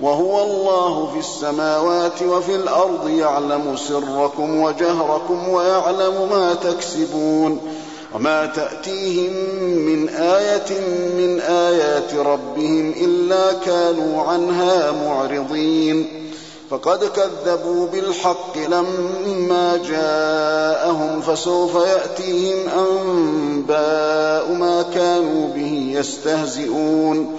وهو الله في السماوات وفي الأرض يعلم سركم وجهركم ويعلم ما تكسبون وما تأتيهم من آية من آيات ربهم إلا كانوا عنها معرضين فقد كذبوا بالحق لما جاءهم فسوف يأتيهم أنباء ما كانوا به يستهزئون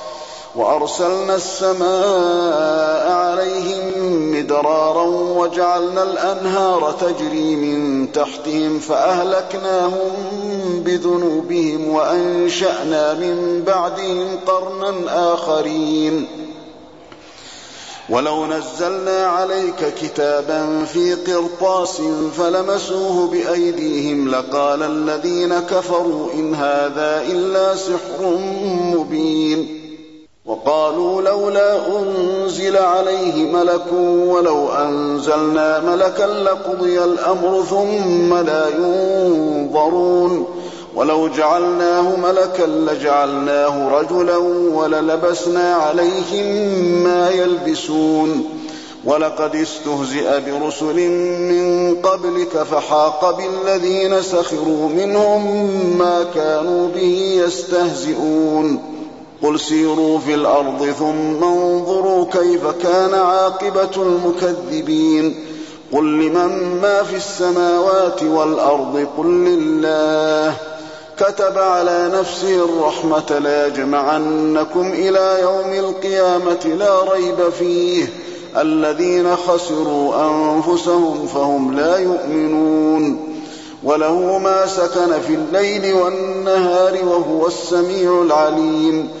وأرسلنا السماء عليهم مدرارا وجعلنا الأنهار تجري من تحتهم فأهلكناهم بذنوبهم وأنشأنا من بعدهم قرنا آخرين. ولو نزلنا عليك كتابا في قرطاس فلمسوه بأيديهم لقال الذين كفروا إن هذا إلا سحر مبين. وقالوا لولا أنزل عليه ملك ولو أنزلنا ملكا لقضي الأمر ثم لا ينظرون. ولو جعلناه ملكا لجعلناه رجلا وللبسنا عليهم ما يلبسون. ولقد استهزئ برسل من قبلك فحاق بالذين سخروا منهم ما كانوا به يستهزئون. قل سيروا في الأرض ثم انظروا كيف كان عاقبة المكذبين. قل لمن ما في السماوات والأرض؟ قل لله. كتب على نفسه الرحمة ليجمعنكم إلى يوم القيامة لا ريب فيه. الذين خسروا أنفسهم فهم لا يؤمنون. وله ما سكن في الليل والنهار وهو السميع العليم.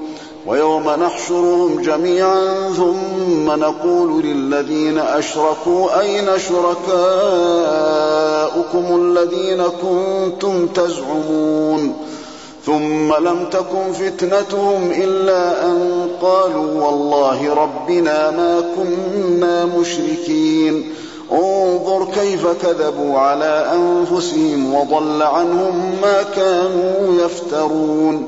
ويوم نحشرهم جميعا ثم نقول للذين أشركوا أين شركاؤكم الذين كنتم تزعمون ثم لم تكن فتنتهم إلا أن قالوا والله ربنا ما كنا مشركين. انظر كيف كذبوا على أنفسهم وضل عنهم ما كانوا يفترون.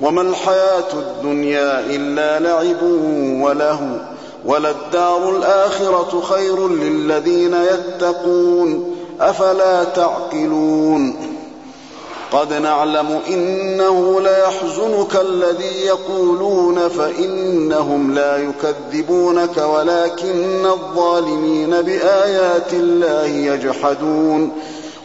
وما الحياة الدنيا إلا لعب وله وللدار الآخرة خير للذين يتقون أفلا تعقلون قد نعلم إنه ليحزنك الذي يقولون فإنهم لا يكذبونك ولكن الظالمين بآيات الله يجحدون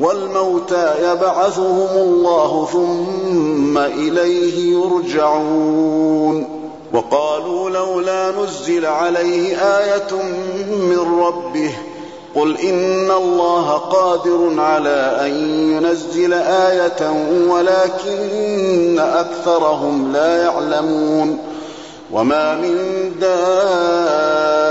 والموتى يبعثهم الله ثم إليه يرجعون. وقالوا لولا نزل عليه آية من ربه قل إن الله قادر على أن ينزل آية ولكن أكثرهم لا يعلمون. وما من دابة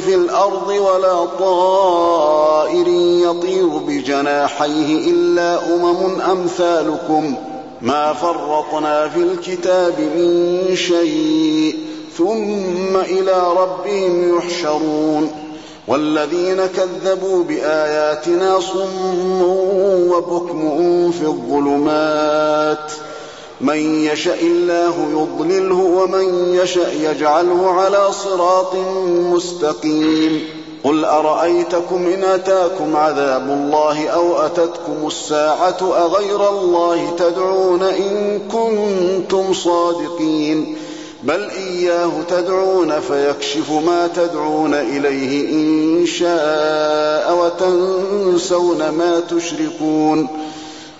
في الأرض ولا طائر يطير بجناحيه إلا أمم أمثالكم ما فرطنا في الكتاب من شيء ثم إلى ربهم يحشرون والذين كذبوا بآياتنا صم وبكم في الظلمات من يشاء الله يضلله ومن يشاء يجعله على صراط مستقيم. قل أرأيتكم إن أتاكم عذاب الله أو أتتكم الساعة أغير الله تدعون إن كنتم صادقين. بل إياه تدعون فيكشف ما تدعون إليه إن شاء وتنسون ما تشركون.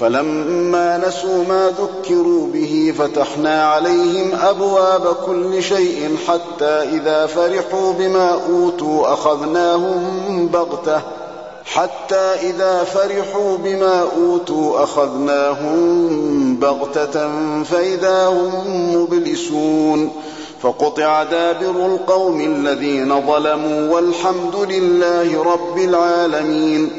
فلما نسوا ما ذكروا به فتحنا عليهم أبواب كل شيء حتى إذا فرحوا بما أوتوا أخذناهم بغتة. حتى إذا فرحوا بما أوتوا أخذناهم بغتة فإذا هم مبلسون. فقطع دابر القوم الذين ظلموا والحمد لله رب العالمين.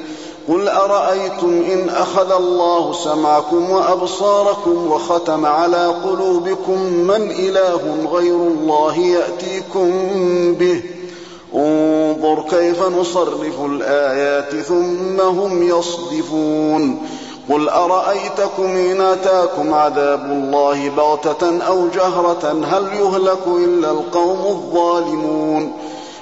قل أرأيتم إن أخذ الله سمعكم وأبصاركم وختم على قلوبكم من إله غير الله يأتيكم به؟ انظر كيف نصرف الآيات ثم هم يصدفون. قل أرأيتكم إن أتاكم عذاب الله بغتة أو جهرة هل يهلك إلا القوم الظالمون؟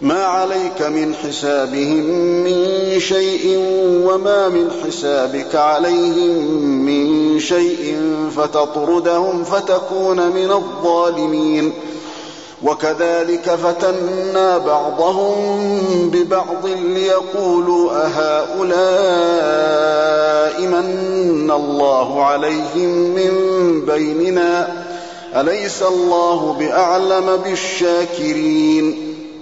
ما عليك من حسابهم من شيء وما من حسابك عليهم من شيء فتطردهم فتكون من الظالمين. وكذلك فتنا بعضهم ببعض ليقولوا أهؤلاء من الله عليهم من بيننا؟ أليس الله بأعلم بالشاكرين؟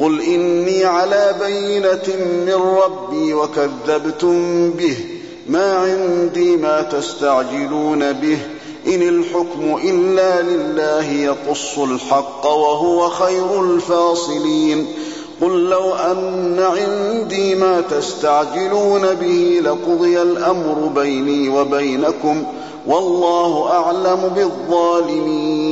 قل إني على بينة من ربي وكذبتم به ما عندي ما تستعجلون به إن الحكم إلا لله يقص الحق وهو خير الفاصلين قل لو أن عندي ما تستعجلون به لقضي الأمر بيني وبينكم والله أعلم بالظالمين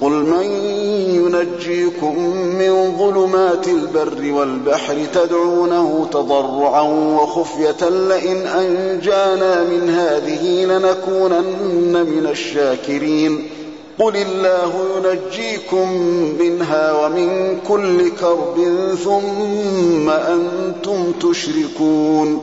قل من ينجيكم من ظلمات البر والبحر تدعونه تضرعا وخفية لئن أنجانا من هذه لنكونن من الشاكرين. قل الله ينجيكم منها ومن كل كرب ثم أنتم تشركون.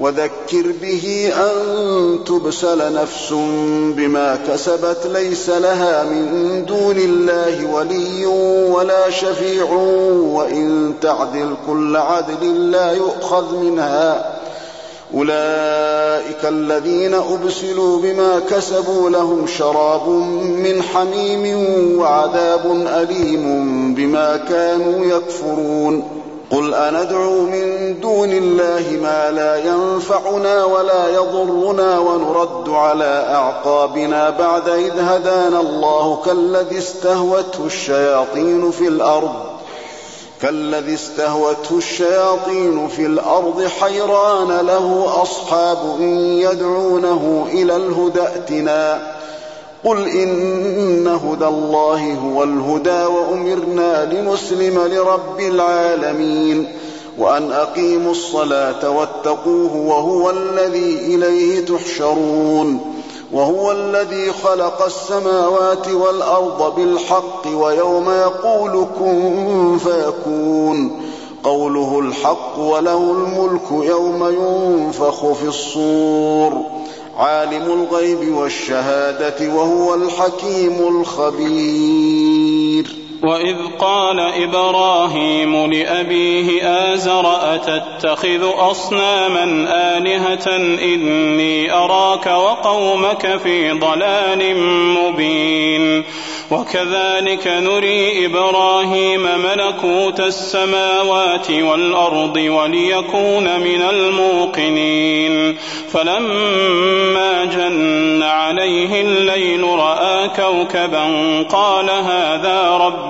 وذكر به أن تبسل نفس بما كسبت ليس لها من دون الله ولي ولا شفيع وإن تعدل كل عدل لا يؤخذ منها. أولئك الذين أبسلوا بما كسبوا لهم شراب من حميم وعذاب أليم بما كانوا يكفرون. قل أندعو من دون الله ما لا ينفعنا ولا يضرنا ونرد على أعقابنا بعد إذ هدانا الله كالذي استهوته الشياطين في الأرض كالذي استهوته الشياطين في الأرض حيران له أصحاب يدعونه إلى الهدى ائتنا قل إن هدى الله هو الهدى وأمرنا لنسلم لرب العالمين وأن أقيموا الصلاة واتقوه وهو الذي إليه تحشرون وهو الذي خلق السماوات والأرض بالحق ويوم يقول كن فيكون قوله الحق وله الملك يوم ينفخ في الصور عالم الغيب والشهادة وهو الحكيم الخبير. وإذ قال إبراهيم لأبيه آزر أتتخذ أصناما آلهة إني أراك وقومك في ضلال مبين وكذلك نري إبراهيم ملكوت السماوات والأرض وليكون من الموقنين فلما جن عليه الليل رأى كوكبا قال هذا ربي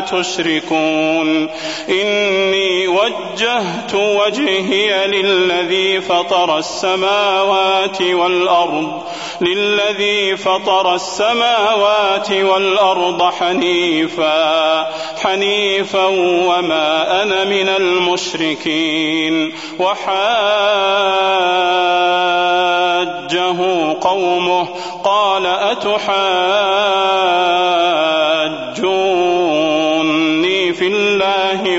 تشركون. إني وجهت وجهي للذي فطر السماوات والأرض للذي فطر السماوات والأرض حنيفا حنيفا وما أنا من المشركين. وحاجه قومه قال أتحاجوني في الله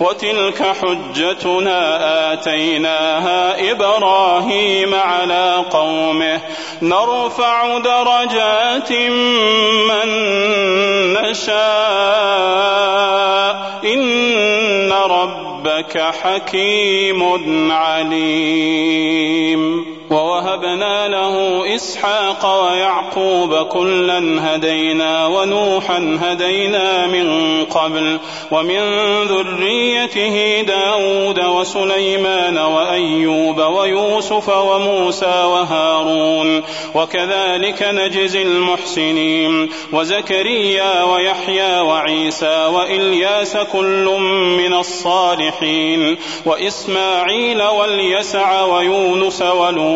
وتلك حجتنا آتيناها إبراهيم على قومه. نرفع درجات من نشاء. إن ربك حكيم عليم. ووهبنا له إسحاق ويعقوب كلا هدينا ونوحا هدينا من قبل ومن ذريته داود وسليمان وأيوب ويوسف وموسى وهارون وكذلك نجزي المحسنين وزكريا ويحيى وعيسى وإلياس كل من الصالحين وإسماعيل واليسع ويونس ولوط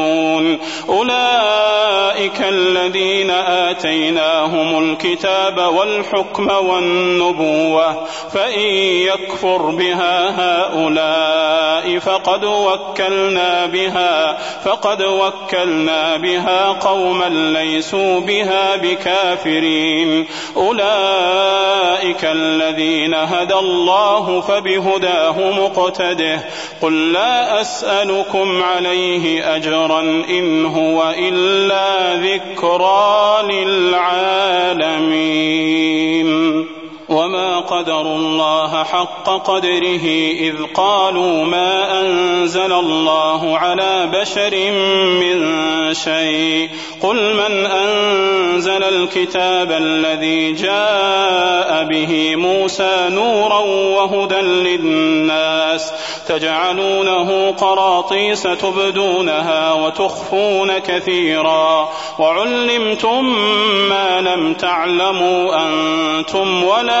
يعلمون. أولئك الذين آتيناهم الكتاب والحكم والنبوة فإن يكفر بها هؤلاء فقد وكلنا بها فقد وكلنا بها قوما ليسوا بها بكافرين. أولئك الذين هدى الله فبهداه مقتده. قل لا أسألكم عليه أجرا. إن هو إلا ذكرى للعالمين. وما قدروا الله حق قدره إذ قالوا ما أنزل الله على بشر من شيء قل من أنزل الكتاب الذي جاء به موسى نورا وهدى للناس تجعلونه قراطيس تبدونها وتخفون كثيرا وعلمتم ما لم تعلموا أنتم ولا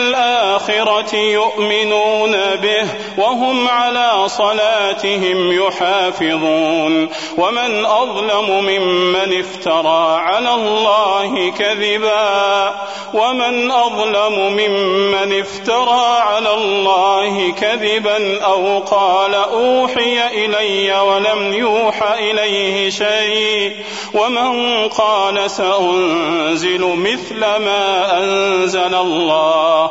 بالآخرة يؤمنون به وهم على صلاتهم يحافظون ومن أظلم ممن افترى على الله كذبا ومن أظلم ممن افترى على الله كذبا أو قال أوحي إلي ولم يوحى إليه شيء ومن قال سأنزل مثل ما أنزل الله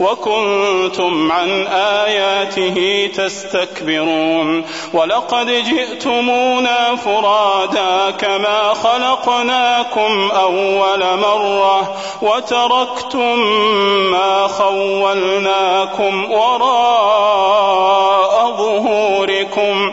وكنتم عن آياته تستكبرون ولقد جئتمونا فرادا كما خلقناكم أول مرة وتركتم ما خولناكم وراء ظهوركم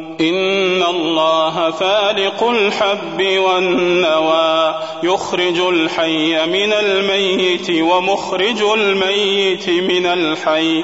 إن الله فالق الحب والنوى يخرج الحي من الميت ومخرج الميت من الحي.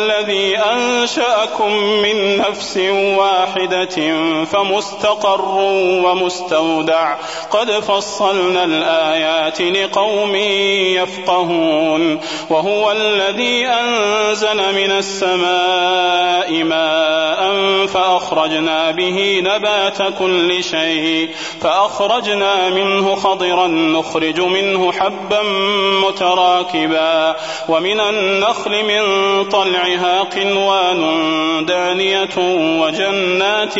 الذي أنشأكم من نفس واحدة فمستقر ومستودع. قد فصلنا الآيات لقوم يفقهون. وهو الذي أنزل من السماء ماء فأخرجنا به نبات كل شيء. فأخرجنا منه خضرا نخرج منه حبا متراكبا. ومن النخل من طلعها قنوان دانية وجنات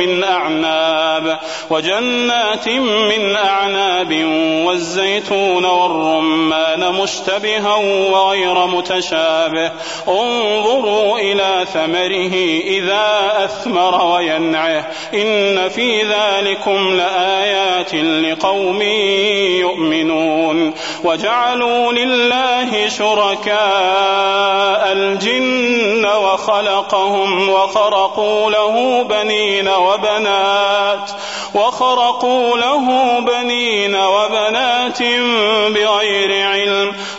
من أعناب وجنات من أعناب والزيتون والرمان مشتبها وغير متشابه. انظروا إلى ثمره إذا أثمر وينعه إن في ذلكم لآيات لقوم يؤمنون. وجعلوا لله شركاء الجن وخلقهم وخرقوا له بنين وبنات وخرقوا له بنين وبنات بغير علم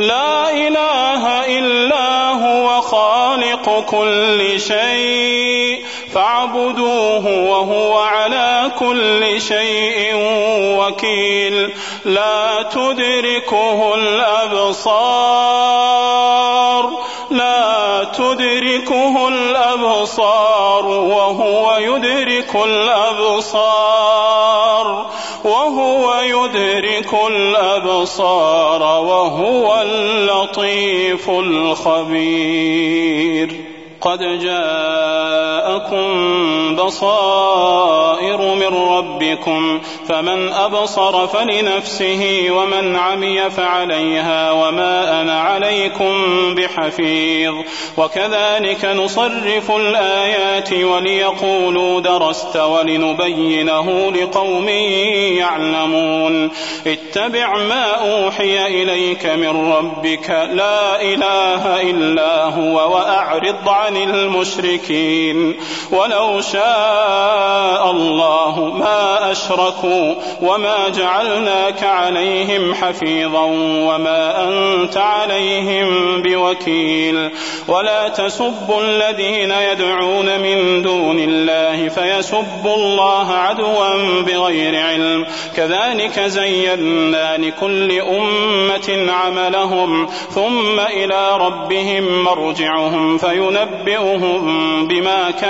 لا إله إلا هو خالق كل شيء. فاعبدوه وهو على كل شيء وكيل. لا تدركه الأبصار. لا تدركه الأبصار وهو يدرك الأبصار. وهو يدرك الأبصار وهو اللطيف الخبير. قد جاءكم بصائر من ربكم فمن أبصر فلنفسه ومن عمي فعليها وما أنا عليكم بحفيظ. وكذلك نصرف الآيات وليقولوا درست ولنبينه لقوم يعلمون. اتبع ما أوحي إليك من ربك لا إله إلا هو وأعرض عن المشركين. ولو شاء الله ما أشركوا وما جعلناك عليهم حفيظا وما أنت عليهم بوكيل. ولا تسبوا الذين يدعون من دون الله فيسبوا الله عدوا بغير علم. كذلك زينا لكل أمة عملهم ثم إلى ربهم مرجعهم فينبئهم بما كانوا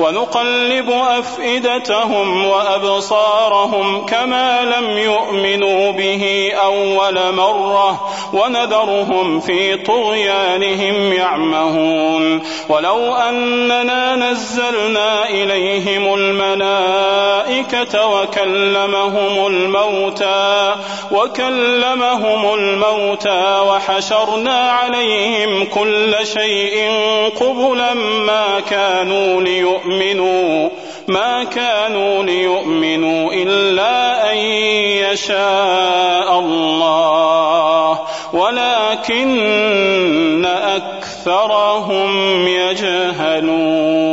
ونقلب أفئدتهم وأبصارهم كما لم يؤمنوا به أول مرة ونذرهم في طغيانهم يعمهون ولو أننا نزلنا إليهم الملائكة وكلمهم الموتى وكلمهم الموتى وحشرنا عليهم كل شيء قبلا ما كانوا ليؤمنوا ما كانوا ليؤمنوا إلا أن يشاء الله. ولكن أكثرهم يجهلون.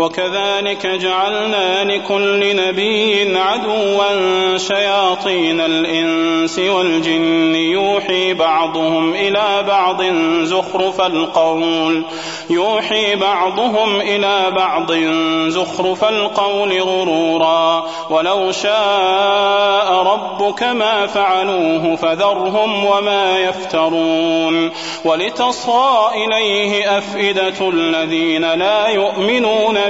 وكذلك جعلنا لكل نبي عدوا شياطين الإنس والجن يوحي بعضهم إلى بعض زخرف القول يوحي بعضهم إلى بعض زخرف القول غرورا ولو شاء ربك ما فعلوه فذرهم وما يفترون ولتصغى إليه أفئدة الذين لا يؤمنون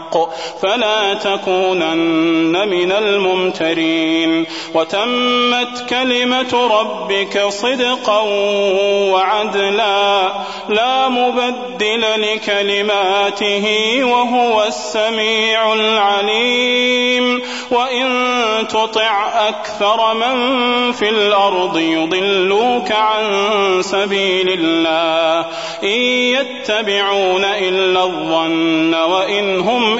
فلا تكونن من الممترين وتمت كلمة ربك صدقا وعدلا لا مبدل لكلماته وهو السميع العليم وإن تطع أكثر من في الأرض يضلوك عن سبيل الله إن يتبعون إلا الظن وإن هم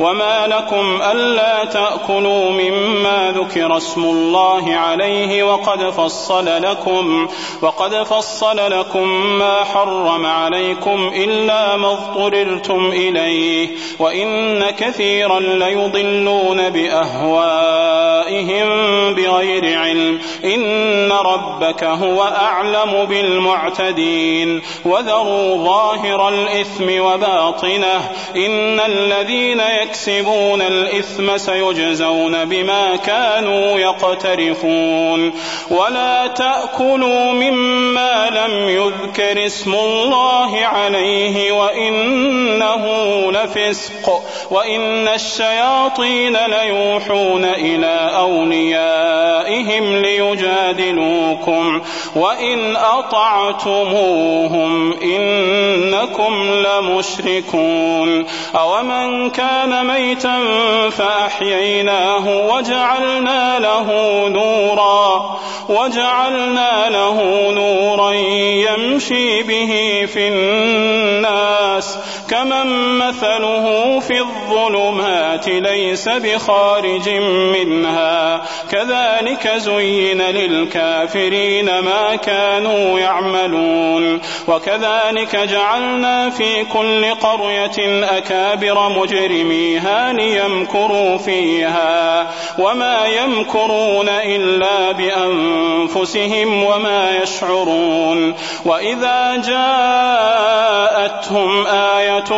وما لكم ألا تأكلوا مما ذكر اسم الله عليه وقد فصل لكم وقد فصل لكم ما حرم عليكم إلا ما اضطررتم إليه وإن كثيرا ليضلون بأهوائهم بغير علم إن ربك هو أعلم بالمعتدين وذروا ظاهر الإثم وباطنه إن الذين يكسبون الإثم سيجزون بما كانوا يقترفون. ولا تأكلوا مما لم يذكر اسم الله عليه وإنه لفسق وإن الشياطين ليوحون إلى أوليائهم ليجادلوكم. وإن أطعتموهم إنكم لمشركون. أومن كان ميتا فأحييناه وجعلنا له نورا وجعلنا له نورا يمشي به في الناس. كمن مثله في الظلمات ليس بخارج منها. كذلك زين للكافرين ما كانوا يعملون. وكذلك جعلنا في كل قرية أكابر مجرميها ليمكروا فيها وما يمكرون إلا بأنفسهم وما يشعرون وإذا جاءتهم آية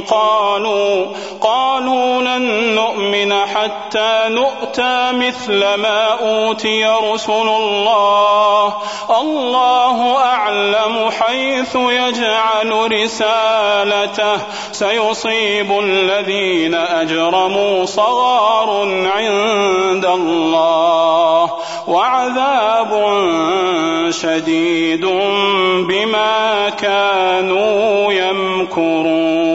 قالوا قالوا لن نؤمن حتى نؤتى مثل ما أوتي رسل الله الله أعلم حيث يجعل رسالته سيصيب الذين أجرموا صغار عند الله وعذاب شديد بما كانوا يمكرون.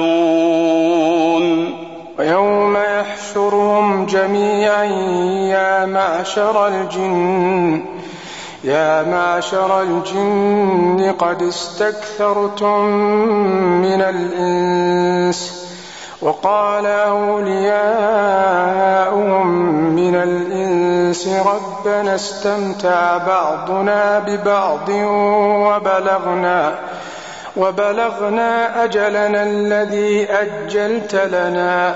معشر الجن يا معشر الجن قد استكثرتم من الإنس وقال أولياؤهم من الإنس ربنا استمتع بعضنا ببعض وبلغنا وبلغنا أجلنا الذي أجلت لنا.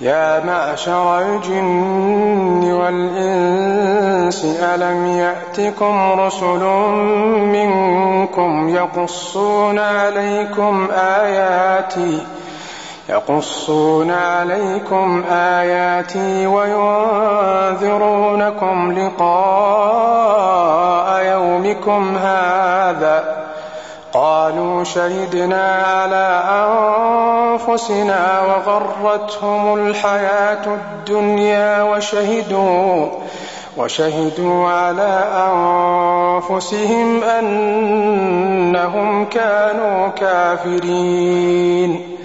يا معشر الجن والإنس ألم يأتكم رسل منكم يقصون عليكم آياتي يقصون عليكم آياتي وينذرونكم لقاء يومكم هذا قالوا شهدنا على أنفسنا وغرتهم الحياة الدنيا وشهدوا وشهدوا على أنفسهم أنهم كانوا كافرين.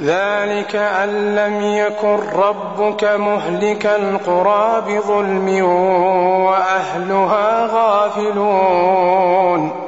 ذلك أن لم يكن ربك مهلك القرى بظلم وأهلها غافلون.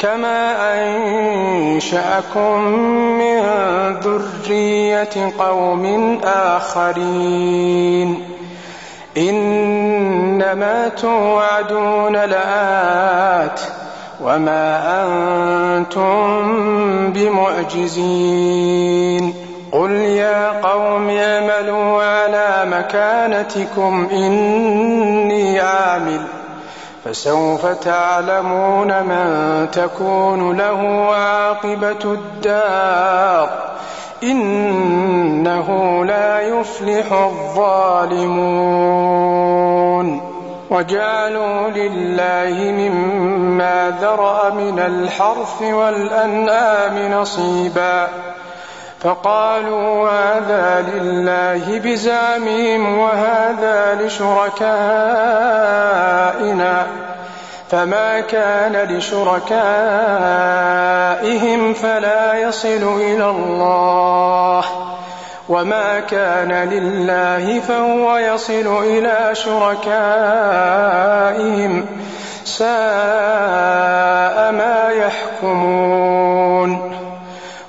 كما أنشأكم من ذرية قوم آخرين. إنما توعدون لآت وما أنتم بمعجزين. قل يا قوم اعملوا على مكانتكم إني عامل فسوف تعلمون من تكون له عاقبة الدار إنه لا يفلح الظالمون. وجعلوا لله مما ذرأ من الحرث والأنعام نصيبا. فقالوا هذا لله بزعمهم وهذا لشركائنا فما كان لشركائهم فلا يصل إلى الله وما كان لله فهو يصل إلى شركائهم ساء ما يحكمون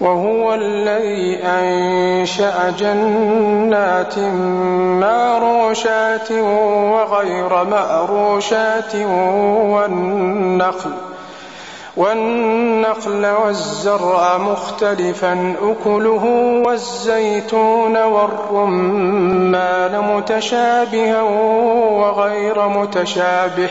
وهو الذي أنشأ جنات معروشات وغير معروشات والنخل والنخل والزرع مختلفا أكله والزيتون والرمان متشابها وغير متشابه.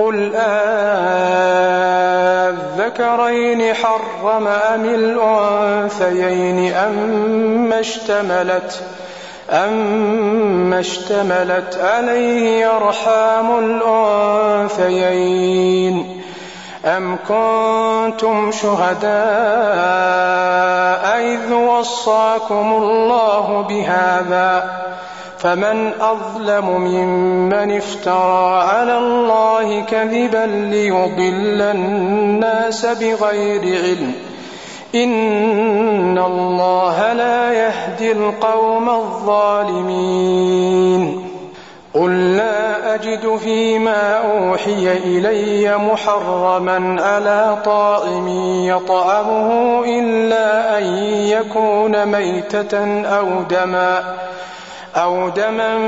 قل أذكرين حرم أم الأنثيين أم اشتملت أم اشتملت عليه أرحام الأنثيين أم كنتم شهداء إذ وصاكم الله بهذا فمن أظلم ممن افترى على الله كذبا ليضل الناس بغير علم. إن الله لا يهدي القوم الظالمين. قل لا أجد فيما أوحي إلي محرما على طائم يطعمه إلا أن يكون ميتة أو دما. أو دما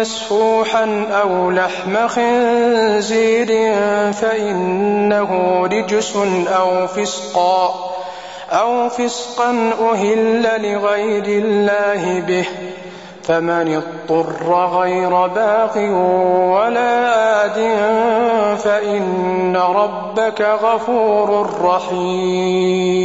مسفوحا أو لحم خنزير فإنه رجس أو فسقا أو فسقا أهل لغير الله به فمن اضطر غير باق ولا آد فإن ربك غفور رحيم.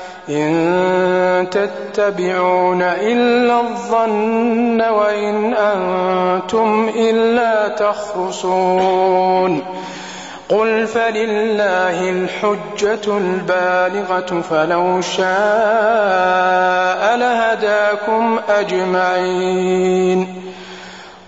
إن تتبعون إلا الظن وإن أنتم إلا تخرصون. قل فلله الحجة البالغة فلو شاء لهداكم أجمعين.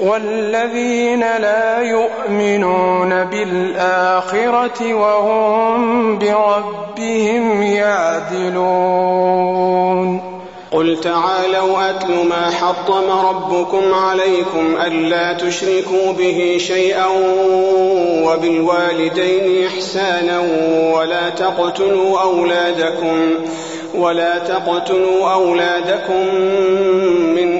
والذين لا يؤمنون بالآخرة وهم بربهم يعدلون. قل تعالوا أتل ما حطم ربكم عليكم ألا تشركوا به شيئا وبالوالدين إحسانا ولا تقتلوا أولادكم ولا تقتلوا أولادكم من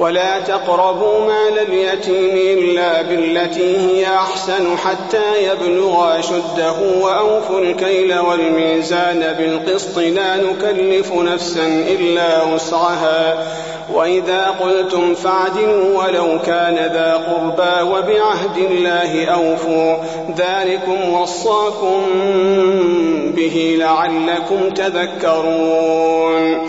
ولا تقربوا مال اليتيم إلا بالتي هي أحسن حتى يبلغ أشده وأوفوا الكيل والميزان بالقسط لا نكلف نفسا إلا وسعها. وإذا قلتم فاعدلوا ولو كان ذا قربى وبعهد الله أوفوا. ذلكم وصاكم به لعلكم تذكرون.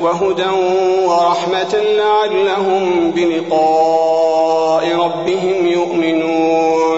وهدى ورحمة لعلهم بلقاء ربهم يؤمنون.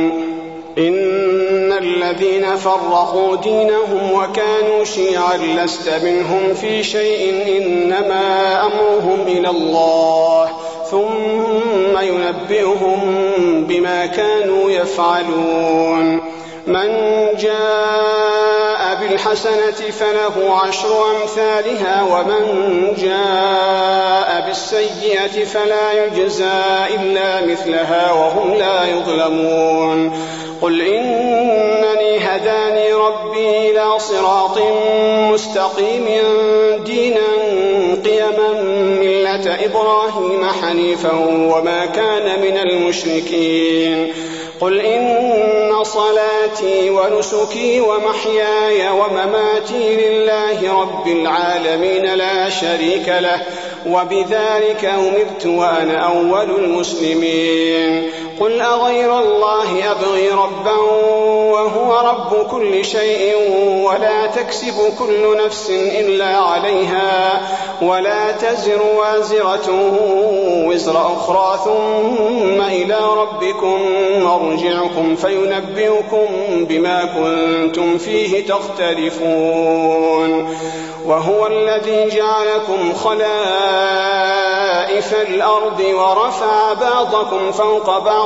الذين فرقوا دينهم وكانوا شيعا لست منهم في شيء إنما أمرهم إلى الله ثم ينبئهم بما كانوا يفعلون. من جاء بالحسنة فله عشر أمثالها ومن جاء بالسيئة فلا يجزى إلا مثلها وهم لا يظلمون. قل إنني هداني ربي إلى صراط مستقيم دينا قيما ملة إبراهيم حنيفا وما كان من المشركين قل إن صلاتي ونسكي ومحياي ومماتي لله رب العالمين لا شريك له وبذلك أمرت وأنا أول المسلمين قل أغير الله أبغي ربا وهو رب كل شيء ولا تكسب كل نفس إلا عليها ولا تزر وازرة وزر أخرى ثم إلى ربكم مرجعكم فينبئكم بما كنتم فيه تختلفون وهو الذي جعلكم خلائف الأرض ورفع بعضكم فوق